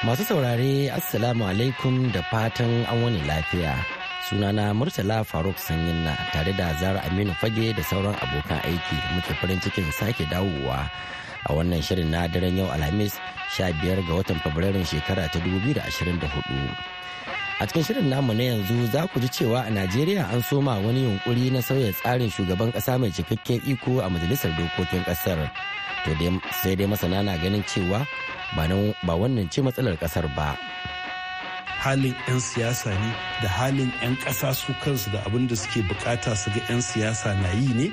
Masu saurare Assalamu alaikum da fatan an wani lafiya. Sunana Murtala Faruk Sanyinna tare da Zara Aminu Fage da sauran abokan aiki muke farin cikin sake dawowa a wannan shirin na daren yau Alhamis 15 ga watan Fabrairun shekara ta 2024. A cikin shirin namu na yanzu za ku ji cewa a Najeriya an soma wani yunkuri na sauya tsarin shugaban kasa mai cikakken iko a majalisar dokokin ƙasar. To sai dai masana na ganin cewa ba wannan ce matsalar ƙasar ba. halin 'yan siyasa ne da halin 'yan ƙasa su kansu da abin da suke buƙata su ga 'yan siyasa na yi ne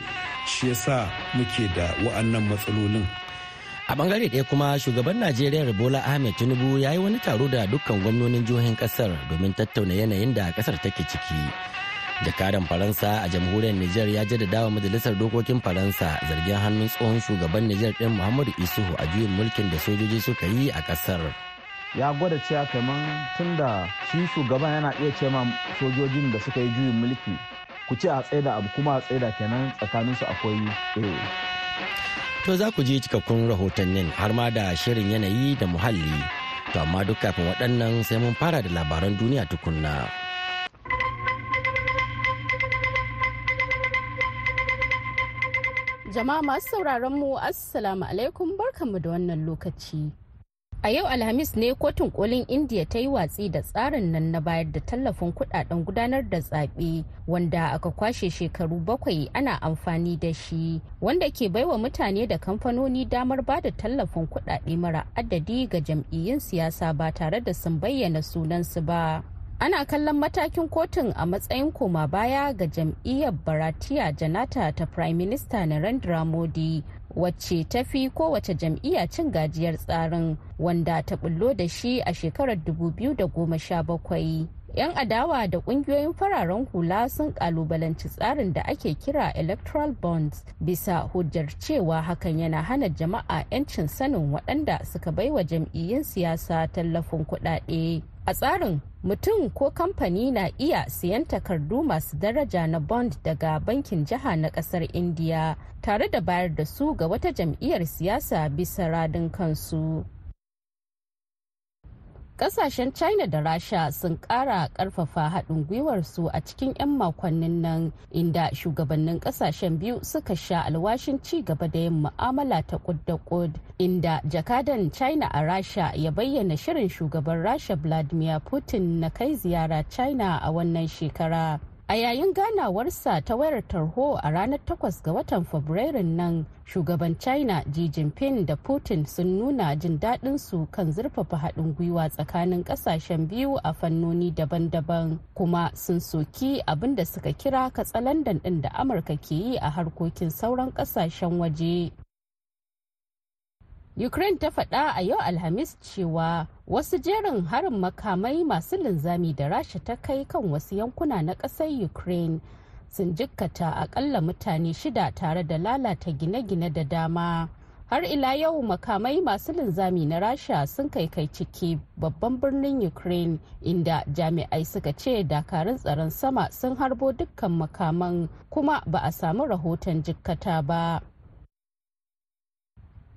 shi yasa muke da wa'annan matsalolin a ɓangare ɗaya kuma shugaban najeriya bola ahmed tinubu ya yi wani taro da dukkan gwamnonin jihohin ƙasar domin tattauna yanayin da ƙasar take ciki jakadan faransa a jamhuriyar niger ya jaddada wa majalisar dokokin faransa zargin hannun tsohon shugaban niger ɗin muhammadu isuhu a juyin mulkin da sojoji suka yi a ƙasar ya gwada cewa kamar tun da shi shugaban yana iya ce ma sojojin da suka yi juyin mulki ku ce a tsaida abu kuma a tsaida kenan tsakaninsu akwai To za ku ji cikakkun rahotannin har ma da shirin yanayi da muhalli. To amma duk kafin waɗannan sai mun fara da labaran duniya tukunna. Jama'a masu sauraron mu Assalamu alaikum barkanmu da wannan lokaci. A yau Alhamis ne kotun kolin India ta yi watsi da tsarin nan na bayar da tallafin kuɗaɗen gudanar da zaɓe wanda aka kwashe shekaru bakwai ana amfani da shi wanda ke baiwa mutane da kamfanoni damar ba da tallafin kudade mara adadi ga jam'iyyun siyasa ba tare da sun bayyana sunansu ba. Ana kallon matakin kotun a matsayin koma baya ga jam'iyyar baratiya janata ta prime minister narendra modi wacce ta fi kowace jam'iyya cin gajiyar tsarin wanda ta bullo da shi a shekarar 2017 'yan adawa da ƙungiyoyin fararen hula sun kalubalanci tsarin da ake kira electoral bonds bisa hujjar cewa hakan yana hana jama'a 'yancin sanin waɗanda suka baiwa jam'iyyun siyasa tallafin kuɗaɗe. A tsarin mutum ko kamfani na iya siyan takardu masu daraja na bond daga bankin jiha na ƙasar indiya tare da bayar da su ga wata jam'iyyar siyasa bisa radin kansu. Ƙasashen china da rasha sun kara ƙarfafa haɗin gwiwarsu a cikin 'yan makonnin nan inda shugabannin ƙasashen biyu suka sha alwashin ci gaba da yin mu'amala ta kud da kud inda jakadan china a rasha ya bayyana shirin shugaban rasha vladimir putin na kai ziyara china a wannan shekara. A yayin ganawarsa ta wayar tarho a ranar 8 ga watan fabrairun nan shugaban china xi jinping da putin sun nuna jin daɗin su kan zurfafa haɗin gwiwa tsakanin ƙasashen biyu a fannoni daban-daban kuma sun soki abin da suka kira katsalandan ɗin da amurka ke yi a harkokin sauran ƙasashen waje. Ukraine ta faɗa a yau Alhamis cewa wasu jerin harin makamai masu linzami da Rasha ta kai kan wasu yankuna na ƙasar Ukraine sun jikkata akalla mutane shida tare da lalata gine-gine da dama. Har ila yau makamai masu linzami na Rasha sun kai kai ciki babban birnin Ukraine inda jami'ai suka ce dakarun tsaron sama sun harbo dukkan makaman kuma ba a samu rahoton jikkata ba.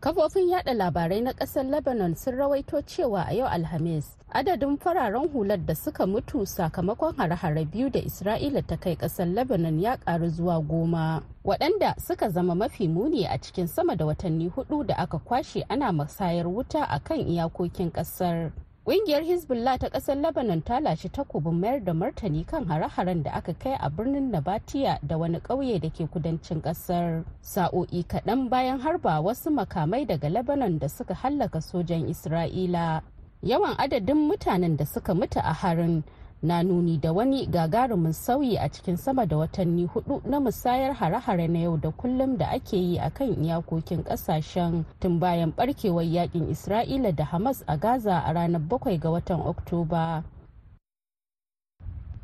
Kafofin yada labarai na ƙasar lebanon sun rawaito cewa a yau alhamis adadin fararen hular da suka mutu sakamakon hare-hare biyu da isra'ila ta kai ƙasar lebanon ya karu zuwa goma waɗanda suka zama mafi muni a cikin sama da watanni huɗu da aka kwashe ana masayar wuta a kan iyakokin ƙasar Ƙungiyar Hezbollah ta ƙasar Lebanon ta lashe takobin mayar da martani kan hare-haren da aka kai a birnin Nabatiya da wani ƙauye da ke kudancin ƙasar. Sa'o'i kaɗan bayan harba wasu makamai daga Lebanon da suka hallaka sojan Isra'ila. Yawan adadin mutanen da suka mutu a harin na nuni da wani gagarumin sauyi a cikin sama da watanni huɗu na musayar hare-hare na yau da kullum da ake yi a kan iyakokin ƙasashen tun bayan barkewar yaƙin isra'ila da hamas a gaza a ranar 7 ga watan oktoba.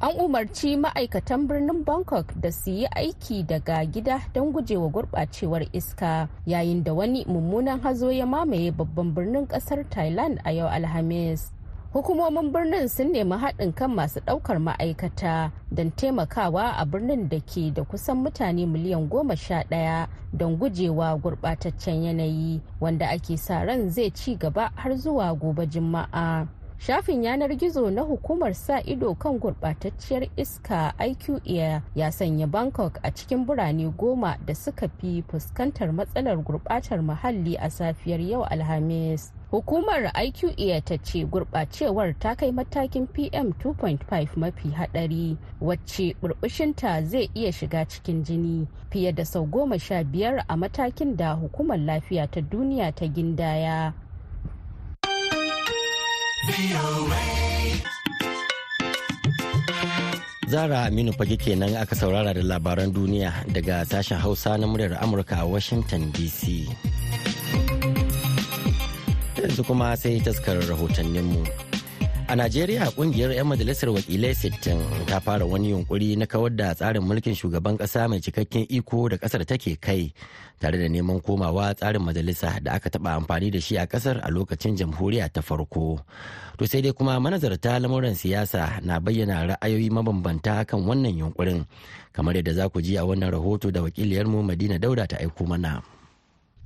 An umarci ma'aikatan birnin bangkok da su yi aiki daga gida don gujewa gurɓacewar iska yayin da wani mummunan hazo ya mamaye babban birnin ƙasar thailand a yau alhamis. Hukumomin birnin sun nemi haɗin kan masu ɗaukar ma'aikata don taimakawa a birnin da ke da kusan mutane miliyan goma sha ɗaya don gujewa gurɓataccen yanayi wanda ake sa ran zai ci gaba har zuwa gobe juma'a. Shafin yanar gizo na hukumar sa ido kan gurɓatacciyar iska iqa ya sanya bangkok a cikin birane goma da suka fi fuskantar matsalar gurɓatar muhalli a safiyar yau alhamis. Hukumar iqa ta ce gurɓacewar ta kai matakin pm 2.5 mafi haɗari wacce burbushinta zai iya shiga cikin jini fiye da sau goma sha biyar a matakin da hukumar lafiya ta duniya ta gindaya. Zara Aminu fage kenan aka saurara da labaran duniya daga sashen Hausa na muryar Amurka a Washington DC. Yanzu kuma sai taskar rahotanninmu. A Najeriya ƙungiyar 'yan majalisar wakilai 60 ta fara wani yunkuri na kawar da tsarin mulkin shugaban kasa mai cikakken iko da ƙasar take kai tare da neman komawa tsarin majalisa da aka taba amfani da shi a ƙasar a lokacin jamhuriya ta farko. To sai dai kuma manazarta lamuran siyasa na bayyana ra'ayoyi mabambanta kan wannan yunkurin kamar yadda za ku ji a wannan rahoto da wakiliyarmu Madina Dauda ta aiko mana.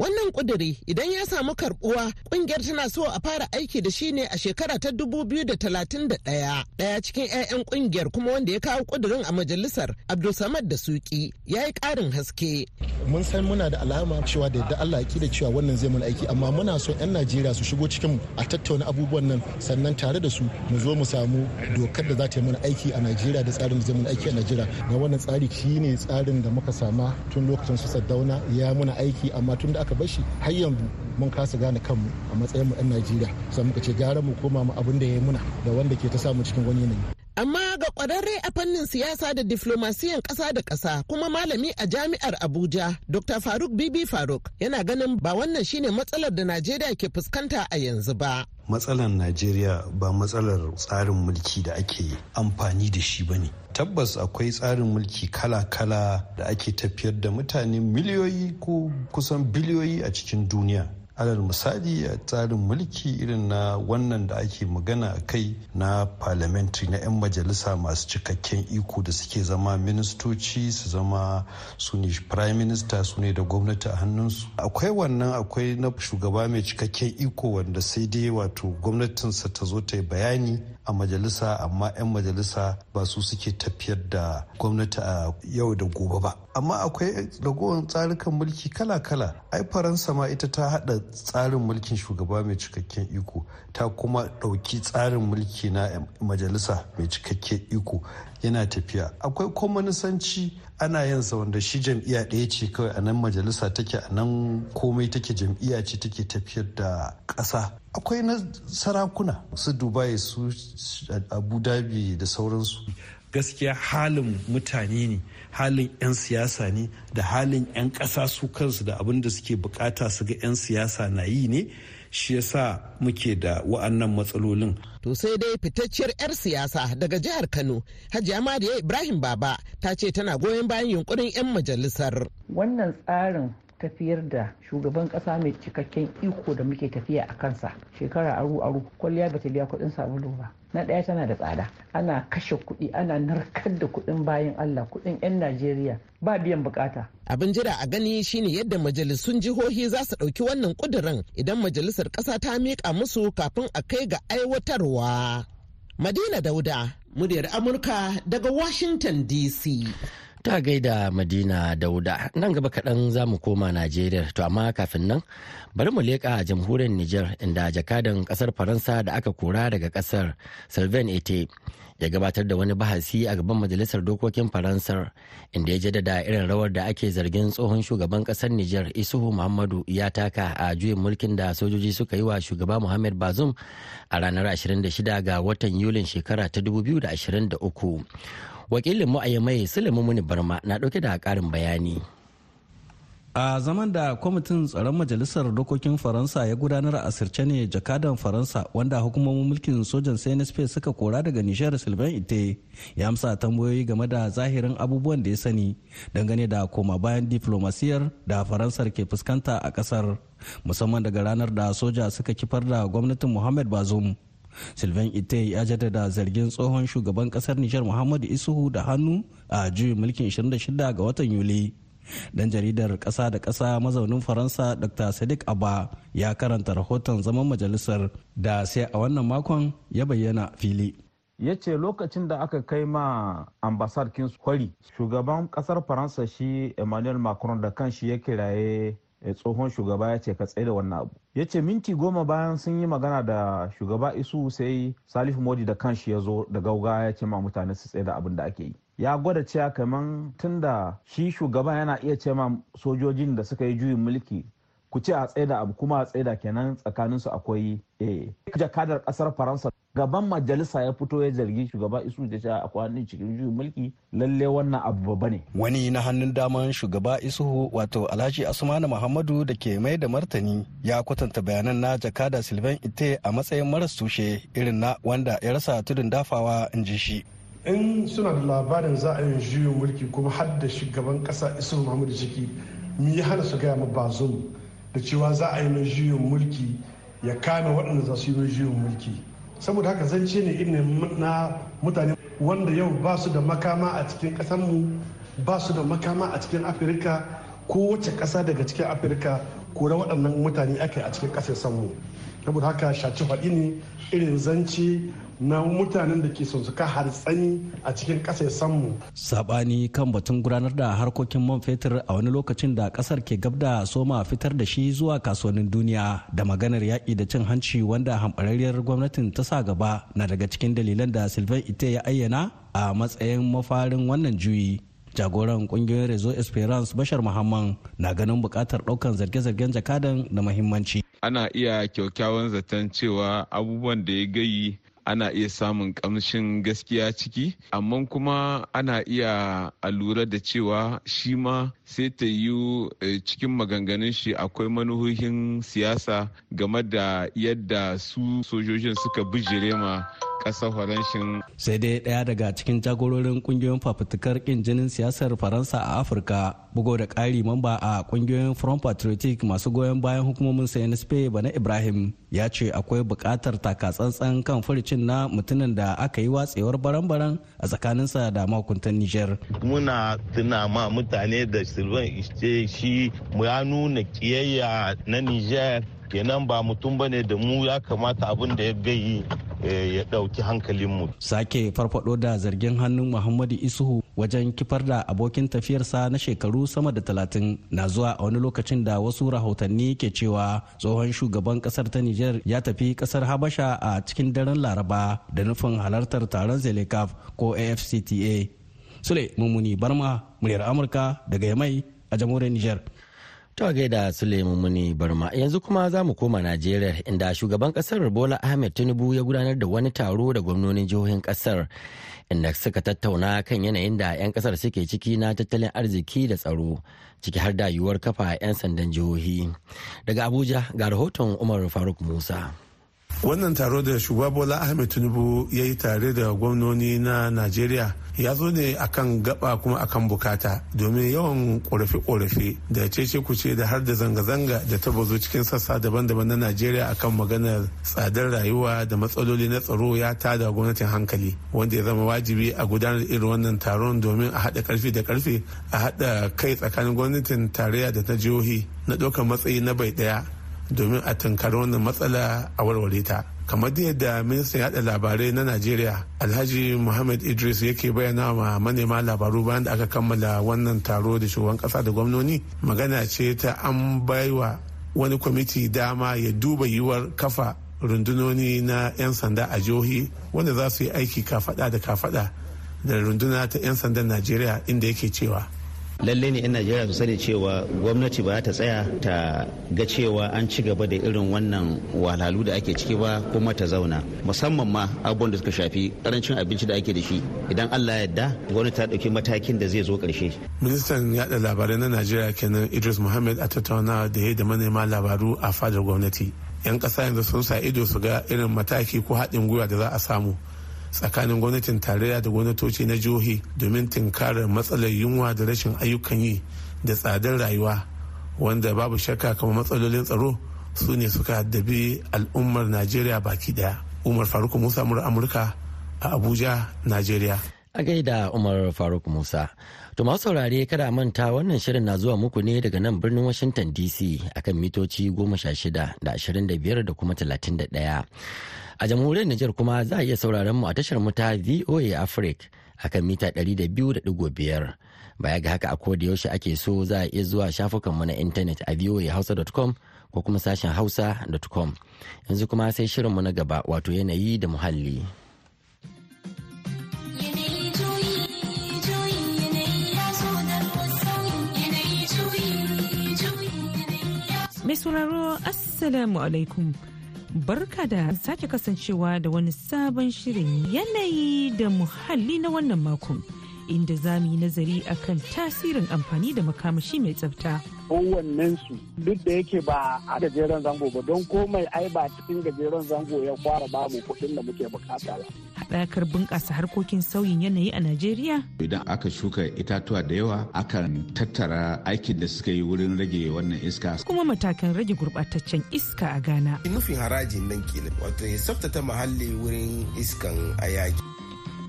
Wannan kuduri idan ya samu karbuwa ƙungiyar tana so a fara aiki da shi ne a shekara ta 2031. Daya cikin 'ya'yan ƙungiyar kuma wanda ya kawo kudurin a majalisar Abdulsamad da Suki ya yi karin haske. Mun san muna da alama cewa da yadda Allah ya da cewa wannan zai mana aiki amma muna so 'yan Najeriya su shigo cikin a tattauna abubuwan nan sannan tare da su mu zo mu samu dokar da za ta yi mana aiki a Najeriya da tsarin da zai mana aiki a Najeriya. Na wannan tsari shi ne tsarin da muka sama tun lokacin su Saddauna ya muna aiki amma tun da aka bar shi har yanzu mun kasa gane kanmu a matsayin mu 'yan Najeriya sai muka ce gara mu koma mu abin da ya yi muna da wanda ke ta samu cikin wani yanayi. Amma ga kwararre a fannin siyasa da diflomasiyan ƙasa da ƙasa kuma malami a jami'ar Abuja, Dr. Faruk Bibi Faruk yana ganin ba wannan shine matsalar da Najeriya ke fuskanta a yanzu ba. Matsalar Najeriya ba matsalar tsarin mulki da ake amfani da shi ba ne. Tabbas akwai tsarin mulki kala-kala da ake tafiyar da mutane miliyoyi ko kusan biliyoyi a cikin duniya. Alal misali a tsarin mulki irin na wannan da ake magana a kai na parliamentary na 'yan majalisa masu cikakken iko da suke zama ministoci su zama su ne prime minister su ne da gwamnati a hannunsu. Akwai wannan akwai na shugaba mai cikakken iko wanda sai dai wato gwamnatinsa ta zo ta yi bayani a majalisa amma 'yan majalisa ba su suke tafiyar da gwamnati a yau da gobe ba. Amma akwai ragowar tsarukan mulki kala-kala. Ai faransa ma ita ta hada tsarin mulkin shugaba mai cikakken iko ta kuma ɗauki tsarin mulki na majalisa mai cikakken iko. Yana tafiya. Akwai kwamanisanci ana yin sa wanda shi jam'iyya ɗaya ce kawai a nan majalisa take a nan komai take jam'iyya ce take tafiyar da ƙasa. Akwai na sarakuna su dubai su abu dhabi da sauransu. Gaskiya halin mutane ne halin 'yan siyasa ne da halin 'yan ƙasa su kansu da abin da suke buƙata su ga 'yan siyasa na yi ne. Shi yasa muke da wa'annan matsalolin. To sai dai fitacciyar 'yar siyasa daga jihar Kano, Hajiya Mariya Ibrahim Baba ta ce tana goyon bayan yunkurin 'yan majalisar. Wannan tsarin tafiyar da shugaban kasa mai cikakken iko da muke tafiya a kansa shekara aru aru kwalliya bata biya kuɗin sabulu ba na ɗaya tana da tsada. Ana kashe kuɗi ana narkar da kuɗin bayan allah kuɗin 'yan najeriya. Ba biyan buƙata abin jira a gani shine yadda majalisun jihohi za su ɗauki wannan ƙudurin idan majalisar ƙasa ta miƙa musu kafin a kai ga aiwatarwa. Madina dauda muryar amurka daga washington dc ta gaida madina dauda. Nan gaba kaɗan za mu koma najeriya. To amma kafin nan bari mu leƙa jamhuriyar niger inda jakadan ƙasar faransa da aka kora daga ƙasar sylvain ete ya gabatar da wani bahasi a gaban majalisar dokokin faransar inda ya jaddada irin rawar da ake zargin tsohon shugaban ƙasar niger isuhu muhammadu ya taka a juyin mulkin da sojoji suka yi wa shugaba muhammad bazum a ranar 26 ga watan yulin shekara ta 2023 wakilin mu a yamai sulaimu muni barma na ɗauke da karin bayani. A zaman da kwamitin tsaron majalisar dokokin faransa ya gudanar a asirce ne jakadan faransa wanda hukumomin mulkin sojan cnsp suka kora daga nishiyar sylvain ite ya amsa tambayoyi game da zahirin abubuwan da ya sani dangane da koma bayan diflomasiyar da faransar ke fuskanta a ƙasar musamman daga ranar da soja suka kifar da gwamnatin muhammad bazoum. Sylvain ite ya jaddada zargin tsohon shugaban ƙasar nijar muhammadu isuhu da hannu a juyin mulkin 26 ga watan yuli. Dan jaridar ƙasa da ƙasa mazaunin faransa dr. Sadiq abba ya karanta rahoton zaman majalisar da sai a wannan makon ya bayyana fili. Ya ce lokacin da aka kai ma ambasar kwari shugaban ƙasar faransa shi emmanuel macron da kanshi ya kiraye tsohon shugaba ya ce ka tsaye da wannan abu. Ya ce minti goma bayan sun yi magana da shugaba isu sai salifu modi da kanshi ya zo da gauga ya ce ma mutane su tsaye da abin da ake yi. Ya gwada cewa kamar tunda shi shugaban yana iya ce ma sojojin da suka yi juyin mulki ku ce a tsaida abu kuma a tsaida kenan tsakaninsu akwai jakadar ƙasar faransa. Gaban majalisa ya fito ya zargi shugaba isu da cewa akwai hannun cikin juyin mulki lalle wannan abu babba ne. Wani na hannun daman shugaba isuhu wato alhaji asmanu muhammadu da ke mai da martani ya kwatanta bayanan na jakada silvan ite a matsayin maras tushe irin na wanda ya rasa tudun dafawa in ji shi. In suna da labarin za a yi juyin mulki kuma har da shugaban kasa isu muhammadu ciki mi ya hana su gaya ma bazum da cewa za a yi mai juyin mulki ya kame waɗanda za su yi mai juyin mulki? Saboda haka zance ne irin na mutane wanda yau ba su da makama a cikin ƙasarmu ba su da makama a cikin afirka. Kowace ƙasa daga cikin afirka kora waɗannan mutane ake a cikin ƙasar mu. Saboda haka shaci faɗi ne irin zance na mutanen da ke son su ka hartsani a cikin mu. Sabani kan batun gudanar da harkokin man fetur a wani lokacin da ƙasar ke gab da soma fitar da shi zuwa kasuwannin duniya da maganar yaƙi da cin hanci wanda hamɓararriyar gwamnatin ta sa gaba na daga cikin dalilan da Sylvain Ite ya ayyana a matsayin mafarin wannan juyi. jagoran ƙungiyoyin rezo esperance bashar muhammad na ganin buƙatar ɗaukan zarge-zargen jakadan da mahimmanci ana iya kyaukyawan zaton cewa abubuwan da ya gayi ana iya samun kamshin gaskiya ciki amma kuma ana iya lura da cewa shi ma sai ta yi cikin maganganun shi akwai manuhohin siyasa game da yadda su sojojin suka bijire ma ƙasar faranshin. sai dai ɗaya daga cikin jagororin ƙungiyoyin fafutukar ƙin jinin siyasar faransa a afirka bugo da ƙari mamba a ƙungiyoyin front patriotic masu goyon bayan hukumomin cnsp bana ibrahim ya ce akwai buƙatar takatsantsan kan furicin na mutumin da aka yi watsewar baran-baran a tsakaninsa da makuntan niger muna tuna ma mutane da silvan shi ya nuna kiyayya na niger kenan ba mutum ba ne da mu ya kamata abin da ya gayi ya ɗauki hankalinmu. Sake farfado da zargin hannun Muhammadu Isuhu wajen kifar da abokin tafiyarsa na shekaru sama da talatin na zuwa a wani lokacin da wasu rahotanni ke cewa tsohon shugaban ƙasar ta Nijar ya tafi ƙasar Habasha a cikin daren Laraba da nufin halartar taron Zelekaf ko AFCTA. Sule Mummuni Barma, muryar Amurka daga Yamai a jamhuriyar Nijar. To gaida Suleiman Muni Barma yanzu kuma za mu koma Najeriya inda shugaban ƙasar Bola Ahmed Tinubu ya gudanar da wani taro da gwamnonin jihohin ƙasar inda suka tattauna kan yanayin da 'yan ƙasar suke ciki na tattalin arziki da tsaro ciki har da yiwuwar kafa 'yan sandan jihohi. Daga Abuja ga rahoton Umar Faruk Musa. Wannan taro da shugaba bola ahmed tinubu ya yi tare da gwamnoni na najeriya ya zo ne akan gaba kuma akan buƙata domin yawan korafe-korafe da cece kuce da har da zanga-zanga da ta bazo cikin sassa daban-daban na najeriya akan maganar tsadar rayuwa da matsaloli na tsaro ya tada gwamnatin hankali wanda ya zama wajibi a gudanar irin wannan taron domin a haɗa ƙarfi da ƙarfe a haɗa kai tsakanin gwamnatin tarayya da ta jihohi na ɗaukar matsayi na bai ɗaya. Domin a tunkari wannan matsala a warware ta. Kamar yadda ministan yada labarai na najeriya alhaji muhammad idris yake bayyana wa manema labaru bayan da aka kammala wannan taro da shugaban kasa da gwamnoni. Magana ce ta an baiwa wani kwamiti dama ya duba yiwuwar kafa rundunoni na 'yan sanda a jihohi wanda za su yi aiki kafada da kafada da runduna ta 'yan sandan najeriya inda yake cewa. Lalle ne 'yan najeriya su sani cewa gwamnati ba ta tsaya ta ga cewa an ci gaba da irin wannan wahalhalu da ake ciki ba kuma ta zauna. Musamman ma abubuwan da suka shafi ƙarancin abinci da ake da shi. Idan allah ya yarda gwamnati ta ɗauki matakin da zai zo ƙarshe. ministan yaɗa labarai na najeriya kenan idris muhammad a tattaunawa da ya da manema labaru a fadar gwamnati. 'yan ƙasa yanzu sun sa ido su ga irin mataki ko haɗin gwiwa da za a samu. Tsakanin gwamnatin tarayya da gwamnatoci na jihohi domin tinkarar matsalar yunwa da rashin ayyukan yi da tsadar rayuwa wanda babu shakka kamar matsalolin tsaro su ne suka haddabi al'ummar najeriya baki ɗaya umar faruk musa mura amurka a abuja najeriya. A gaida umar faruk musa. To masu saurare kada manta wannan shirin na zuwa muku ne daga nan birnin washington dc akan mitoci 16 da 25 da kuma 31 a jamhuriyar Nijar kuma za a iya sauraron mu a tashar mu ta VOA Africa akan mita 200.5 baya ga haka a koda yaushe ake so za a iya zuwa shafukan mu na intanet a voahausa.com ko kuma sashen hausa.com yanzu kuma sai shirin mu na gaba wato yanayi da muhalli. Mai sauraro Assalamu alaikum. Barka da sake kasancewa da wani sabon shirin yanayi da muhalli na wannan makon. Inda za mu yi nazari akan tasirin amfani da makamashi mai tsafta. su duk da yake ba a gajeren zango ba don komai ai ba cikin gajeren zango ya fara babu kuɗin da muke buƙata ba. Haɗakar bunƙasa harkokin sauyin yanayi a Najeriya? Idan aka shuka itatuwa da yawa akan tattara aikin da suka yi wurin rage wannan iska. Kuma matakan rage gurɓataccen iska a Ghana. Nufin harajin nan kenan wato ya tsaftata muhalli wurin iskan ayaki.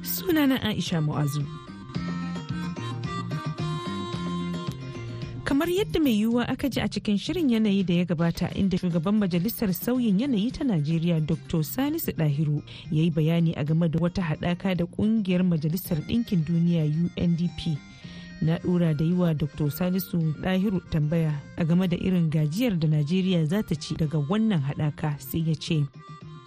Sunana Aisha Mu'azu. Kamar yadda mai yiwuwa aka ji a cikin shirin yanayi da ya gabata inda shugaban majalisar sauyin yanayi ta najeriya dr salisu dahiru ya yi bayani a game da wata haɗaka da ƙungiyar majalisar ɗinkin duniya undp na ɗora da yi wa dr salisu dahiru tambaya a game da irin gajiyar da najeriya za ta ci daga wannan haɗaka sai ya ce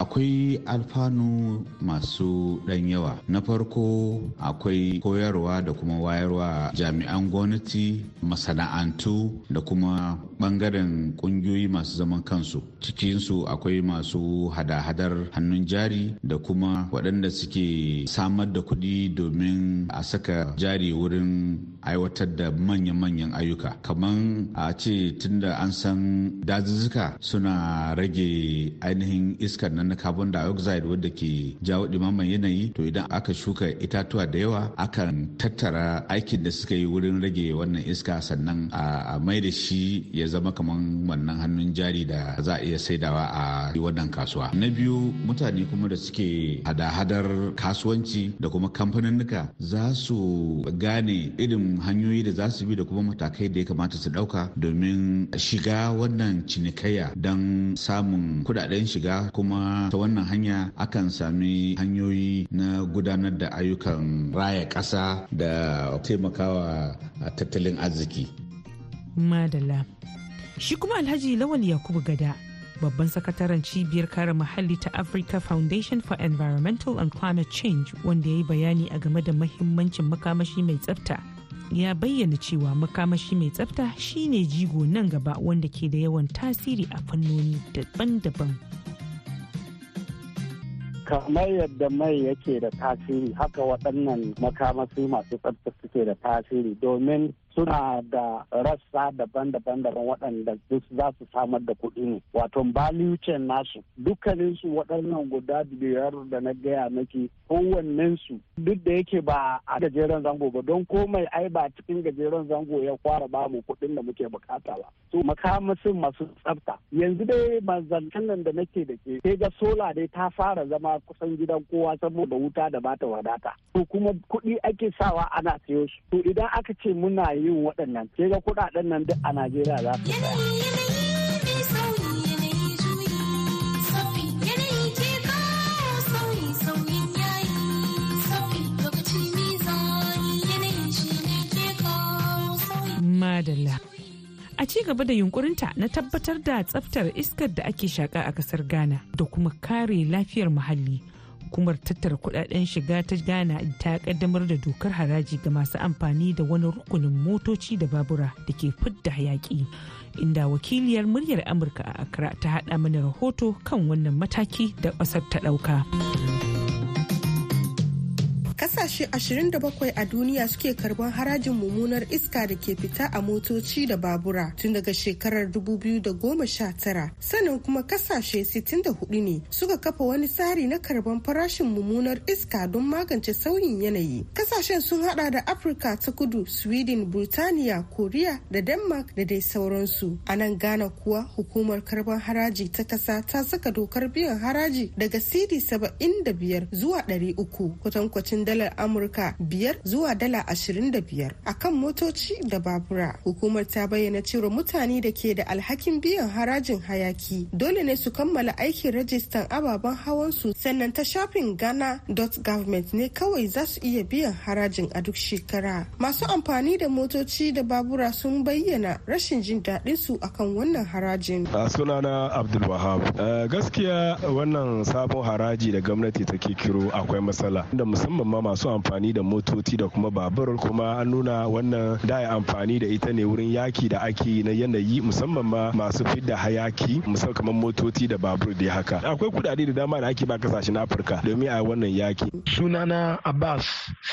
akwai alfanu masu ɗan yawa. Na farko akwai koyarwa da kuma wayarwa jami'an gwamnati masana'antu da kuma ɓangaren ƙungiyoyi masu zaman kansu. Cikinsu akwai masu hada-hadar hannun jari da kuma waɗanda suke samar da kuɗi domin a saka jari wurin aiwatar da manya-manyan ayyuka. Kamar a ce tunda an san dazuzzuka suna rage ainihin iskar nan na carbon dioxide wadda ke jawo ɗimaman yanayi. To idan aka shuka itatuwa da yawa akan tattara aikin da suka yi wurin rage wannan iska sannan a mai da shi ya zama kamar wannan hannun jari da za a iya saidawa a wannan kasuwa. Na biyu mutane kuma da suke hada-hadar kasuwanci da kuma kamfaninnika za su gane irin hanyoyi da za su bi da kuma matakai da ya kamata su ɗauka domin shiga wannan cinikayya don samun kuɗaɗen shiga kuma ta wannan hanya akan sami hanyoyi na gudanar da ayyukan raya ƙasa da taimakawa tattalin arziki. Madala. Shi kuma Alhaji Lawal Yakubu Gada, babban sakataren cibiyar kare muhalli ta Africa Foundation for Environmental and Climate Change wanda ya yi bayani a game da mahimmancin makamashi mai tsafta. Ya bayyana cewa makamashi mai tsafta shine jigo nan gaba wanda ke da yawan tasiri a fannoni daban-daban. Kamar yadda mai yake da tasiri haka waɗannan makamashi masu tsafta suke da tasiri domin suna da rassa daban-daban daban waɗanda duk za su samar da kuɗi ne. Wato value nasu dukkanin su waɗannan guda biyar da na gaya maki kowannen su duk da yake ba a gajeren zango ba don komai ai ba cikin gajeren zango ya fara ba mu kuɗin da muke buƙata ba. Su makamasin masu tsafta. Yanzu dai manzantan nan da nake da ke sai ga sola dai ta fara zama kusan gidan kowa saboda wuta da bata wadata. To kuma kuɗi ake sawa ana siyo su. To idan aka ce muna yin waɗannan ke ga kuɗaɗen nan duk a Najeriya za su. Madalla. A ci gaba da yunkurinta na tabbatar da tsaftar iskar da ake shaka a ƙasar Ghana da kuma kare lafiyar muhalli. Hukumar tattara kuɗaɗen shiga ta ghana ta kaddamar da dokar haraji ga masu amfani da wani rukunin motoci da babura da ke fidda hayaki inda wakiliyar muryar amurka a accra ta hada mana rahoto kan wannan mataki da ƙasar ta ɗauka. Ƙasashe 27 a duniya suke karɓan harajin mummunar iska da ke fita a motoci da babura tun daga shekarar 2019 sannan kuma ƙasashe 64 ne suka kafa wani tsari na karɓan farashin mummunar iska don magance sauyin yanayi. Kasashen sun hada da afirka ta kudu sweden burtaniya korea da denmark da dai sauransu. A nan ghana kuwa hukumar karɓan haraji ta kasa ta saka dokar biyan haraji daga cd 75 zuwa 300 kwatankwacin dalar amurka biyar zuwa dala ashirin da biyar a kan motoci da babura. Hukumar ta bayyana cewa mutane da ke da alhakin biyan harajin hayaki dole ne su kammala aikin rajistan ababen hawansu sannan ta shafin ghana.government ne kawai za su iya biyan harajin a duk shekara. Masu amfani da motoci da babura sun bayyana rashin jin daɗin su akan wannan harajin. Sunana abdulwahab gaskiya wannan sabon haraji da gwamnati ta kiro akwai matsala da musamman ma masu amfani da motoci da kuma babur kuma an nuna wannan da amfani da ita ne wurin yaki da ake na yanayi musamman ma masu fidda hayaki musamman kamar motoci da babur da haka. Akwai kudade da dama da ake ba ƙasashen afirka domin a wannan yaki. Sunana abbas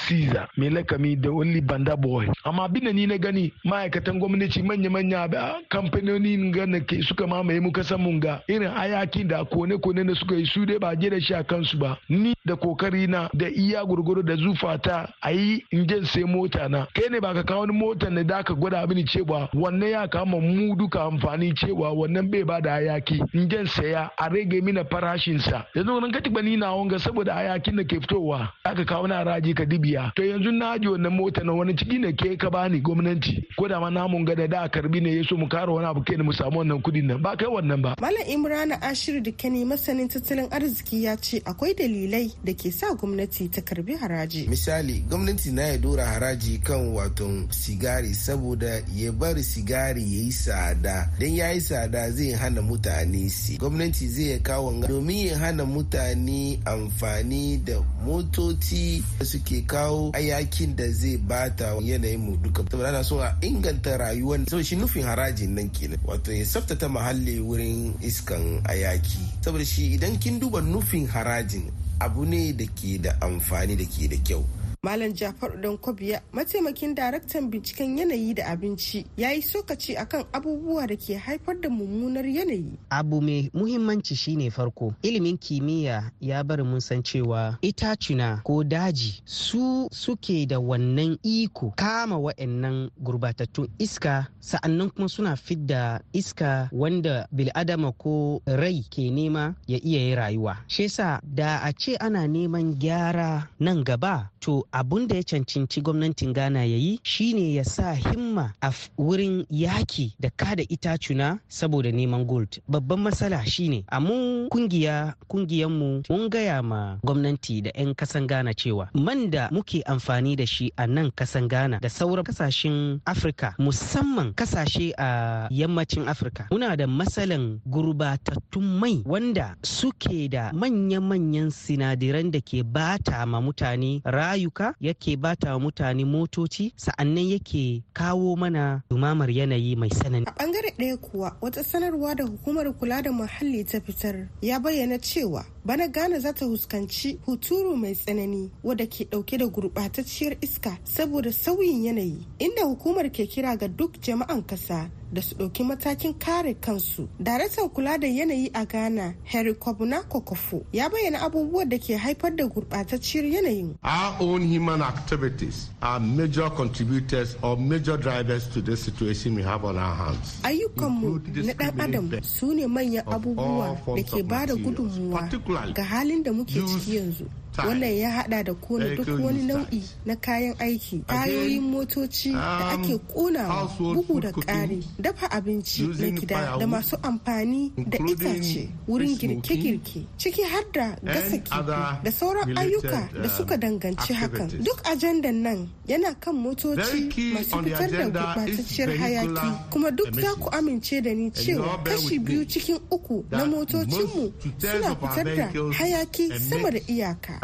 caesar mai lakami da only banda boy. Amma abin ni na gani ma'aikatan gwamnati manya-manya kamfanoni gana ke suka mamaye mu kasan mun ga irin hayaki da kone-kone da suka yi su dai ba je da shi a kansu ba. Ni da ƙoƙari na da iya gurguru da zufa ta a yi in sai mota na. Kai ne ba ka kawo wani mota ne da ka gwada mini cewa wannan ya kama mu duka amfani cewa wannan bai ba da hayaki. In saya a rage mina farashin sa yanzu nan kati bani na wanga saboda hayakin da ke fitowa aka kawo na raji ka dibiya. To yanzu na ji wannan mota na wani ciki ne ke ka bani gwamnati? Ko da ma namun gada da karɓi ne ya so mu kara wani abu kai mu samu wannan kuɗin nan. Ba kai wannan ba. Malam imrana ashiru da kani masanin tattalin arziki ya ce akwai dalilai da ke sa gwamnati ta karɓi haraji. Misali gwamnati na ya dora haraji kan waton sigari saboda ya bari sigari ya yi tsada. Don ya yi tsada zai hana mutane si. Gwamnati zai ya kawo domin ya hana mutane amfani da motoci da suke kawo ayakin da zai bata yanayin mu duka. Saboda ana so a inganta rayuwar. Saboda shi nufin harajin nan kenan. Wato ya tsaftace muhalli wurin iskan ayaki saboda shi idan kin duba nufin harajin abu ne da ke da amfani da ke da kyau. Malam Jafaru Dan Kwabiya, mataimakin daraktan binciken yanayi da abinci, ya yi sokaci akan abubuwa da ke haifar da mummunar yanayi. Abu mai muhimmanci shine farko, ilimin kimiyya ya bari mun san cewa itacuna ko daji su suke da wannan iko kama wa'annan gurbatattun iska sa'an nan kuma suna fidda iska wanda bil'adama ko rai ke nema ya iya yi rayuwa. Shesa da a ce ana neman gyara nan gaba to abun da ya cancanci gwamnatin ghana ya yi shine ya sa himma a wurin yaki da kada itacuna saboda neman gold. Babban matsala shine a mun ƙungiya kungiyanmu mun gaya ma gwamnati da 'yan kasan ghana cewa man da muke amfani da shi a nan kasan ghana da sauran ƙasashen afirka musamman ƙasashe a yammacin afirka muna da matsalan gurbatattun mai wanda suke da manya-manyan sinadiran da ke bata ma mutane rayuka yake bata mutane motoci sa'an nan yake kawo mana dumamar yanayi mai sanani. A ɓangare ɗaya kuwa wata sanarwa da hukumar kula da muhalli ta fitar ya bayyana cewa bana Ghana za ta huskanci huturu mai tsanani wadda ke ɗauke da gurɓatacciyar iska saboda sauyin yanayi inda hukumar ke kira ga duk jama'an kasa da su ɗauki matakin kare kansu. Daraktan kula da yanayi a Ghana, Harry Kwabuna Kokofo, ya bayyana abubuwan da ke haifar da gurɓatacciyar yanayin. Our own human activities are major contributors or major drivers to the situation we have on our hands. Ayyukanmu na ɗan adam su ne manyan abubuwa da ke ba da gudunmuwa ga halin da muke ciki yanzu. Wannan ya hada da kona duk wani nau'i na kayan aiki tayoyin motoci da ake konawa bugu da ƙari dafa abinci na gida da masu amfani da itace wurin girke-girke ciki har da gasa kifi da sauran ayyuka da suka danganci hakan. duk ajandan nan yana kan motoci masu fitar da gurɓatacciyar hayaki. Kuma duk za ku amince da ni cewa kashi biyu cikin uku na motocinmu suna fitar da hayaki sama da iyaka.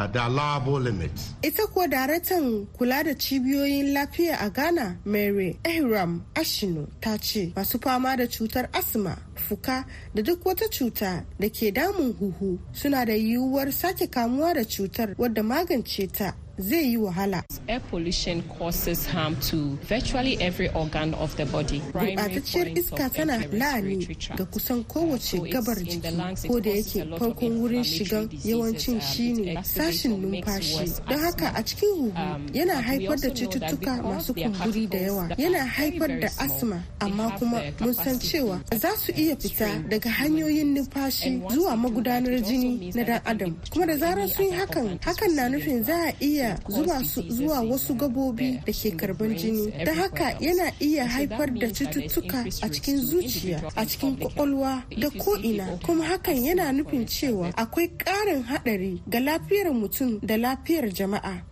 Ita kuwa daraktan kula da cibiyoyin lafiya a ghana mary ehram ashinu ta ce masu fama da cutar asma fuka da duk wata cuta da ke damun huhu suna da yiwuwar sake kamuwa da cutar wadda magance ta. Zai yi wahala. Air pollution causes harm to virtually every organ of the body. Gurɓatacciyar iska tana la'ani ga kusan kowace gabar jiki ko da yake farkon wurin shigan yawancin shine sashin numfashi. Don haka a cikin huhu yana haifar da cututtuka masu kumburi da yawa. Yana haifar da asma amma kuma mun san cewa za su iya fita daga hanyoyin numfashi zuwa magudanar jini na dan adam. Kuma da zarar sun yi hakan, hakan na nufin za a iya su zuwa wasu gabobi da ke karɓan jini. Da haka yana iya haifar da cututtuka a cikin zuciya a cikin ƙwaƙwalwa da ko'ina. Kuma hakan yana nufin cewa akwai ƙarin haɗari ga lafiyar mutum da lafiyar jama'a.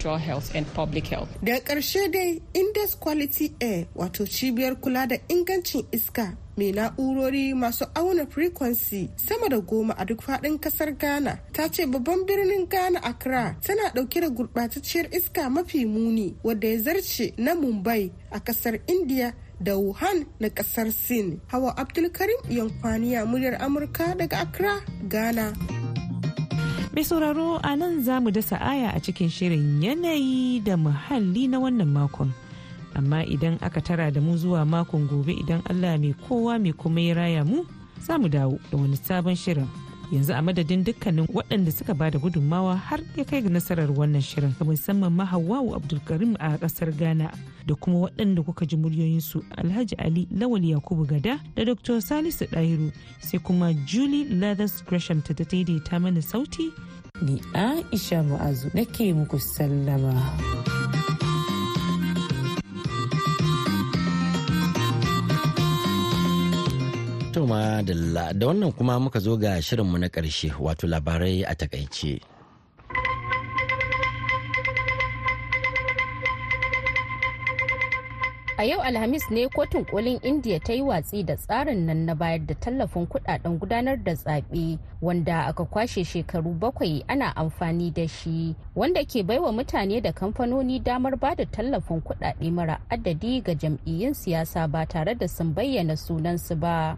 Daga ƙarshe dai index quality air wato cibiyar kula da ingancin iska mai na'urori masu auna frequency sama da goma a duk faɗin ƙasar ghana ta ce babban birnin ghana accra tana ɗauke da gurɓatacciyar iska mafi muni wadda ya zarce na mumbai a ƙasar india da wuhan na ƙasar sin. Hawa abdulkarim yankwaniya muryar amurka daga accra ghana. Mai sauraro a nan za mu dasa aya a cikin shirin yanayi da muhalli na wannan makon. Amma idan aka tara da mu zuwa makon gobe idan allah mai kowa mai kuma ya raya mu za mu dawo da wani sabon shirin yanzu a madadin dukkanin waɗanda suka ba da gudunmawa har ya kai ga nasarar wannan shirin musamman ma hawawu abdulkarim a ƙasar ghana da kuma waɗanda kuka ji muryoyinsu alhaji ali lawal yakubu gada da dr salisu ɗahiru sai kuma julie lathers gresham ta daidaita mana sauti ni aisha mu'azu nake muku sallama. Toma da wannan kuma muka zo ga shirinmu na ƙarshe wato labarai a taƙaice. A yau Alhamis ne kotun kolin India ta yi watsi da tsarin nan na bayar da tallafin kuɗaɗen gudanar da zaɓe wanda aka kwashe shekaru bakwai ana amfani da shi wanda ke baiwa mutane da kamfanoni damar ba da tallafin kudade mara adadi ga jam'iyyun siyasa ba tare da sun bayyana sunansu ba.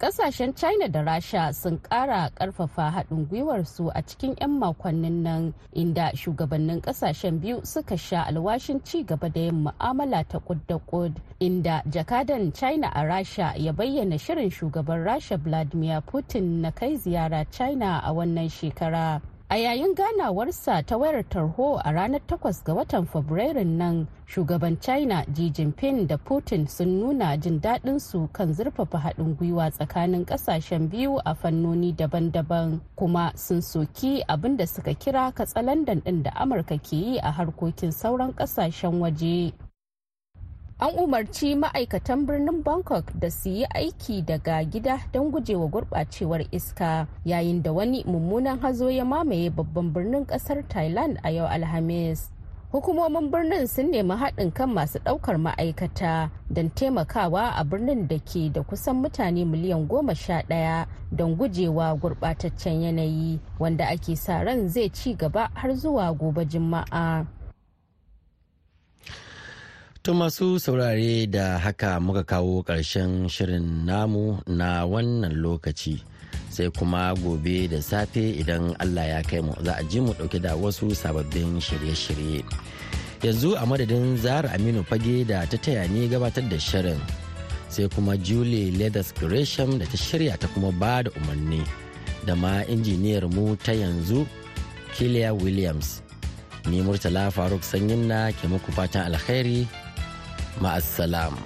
Ƙasashen china da rasha sun kara ƙarfafa haɗin gwiwarsu a cikin 'yan makonnin nan inda shugabannin ƙasashen biyu suka sha alwashin ci gaba da yin mu'amala ta kud da kud inda jakadan china a rasha ya bayyana shirin shugaban rasha vladimir putin na kai ziyara china a wannan shekara. A yayin ganawarsa ta wayar tarho a ranar 8 ga watan fabrairun nan shugaban china xi jinping da putin sun nuna jin daɗin su kan zurfafa haɗin gwiwa tsakanin ƙasashen biyu a fannoni daban-daban kuma sun soki abin da suka kira katsalandan ɗin da amurka ke yi a harkokin sauran ƙasashen waje. An umarci ma'aikatan birnin bangkok da su yi aiki daga gida don gujewa gurɓacewar iska yayin da wani mummunan hazo ya mamaye babban birnin ƙasar thailand a yau alhamis hukumomin birnin sun nemi haɗin kan masu ɗaukar ma'aikata don taimakawa a birnin da ke da kusan mutane miliyan goma sha ɗaya don gujewa gurɓataccen yanayi wanda ake sa ran zai ci gaba har zuwa gobe juma'a. To masu saurare da haka muka kawo ƙarshen shirin namu na wannan lokaci sai kuma gobe da safe idan Allah ya kai mu za a ji mu ɗauke da wasu sababbin shirye-shirye. Yanzu a madadin Zahra Aminu Fage da ta taya ni gabatar da shirin sai kuma Julie Leathers Gresham da ta shirya ta kuma ba da umarni da ma injiniyar mu ta yanzu Kilia Williams. Ni Murtala Faruk Sanyin na ke muku fatan alkhairi مع السلامة.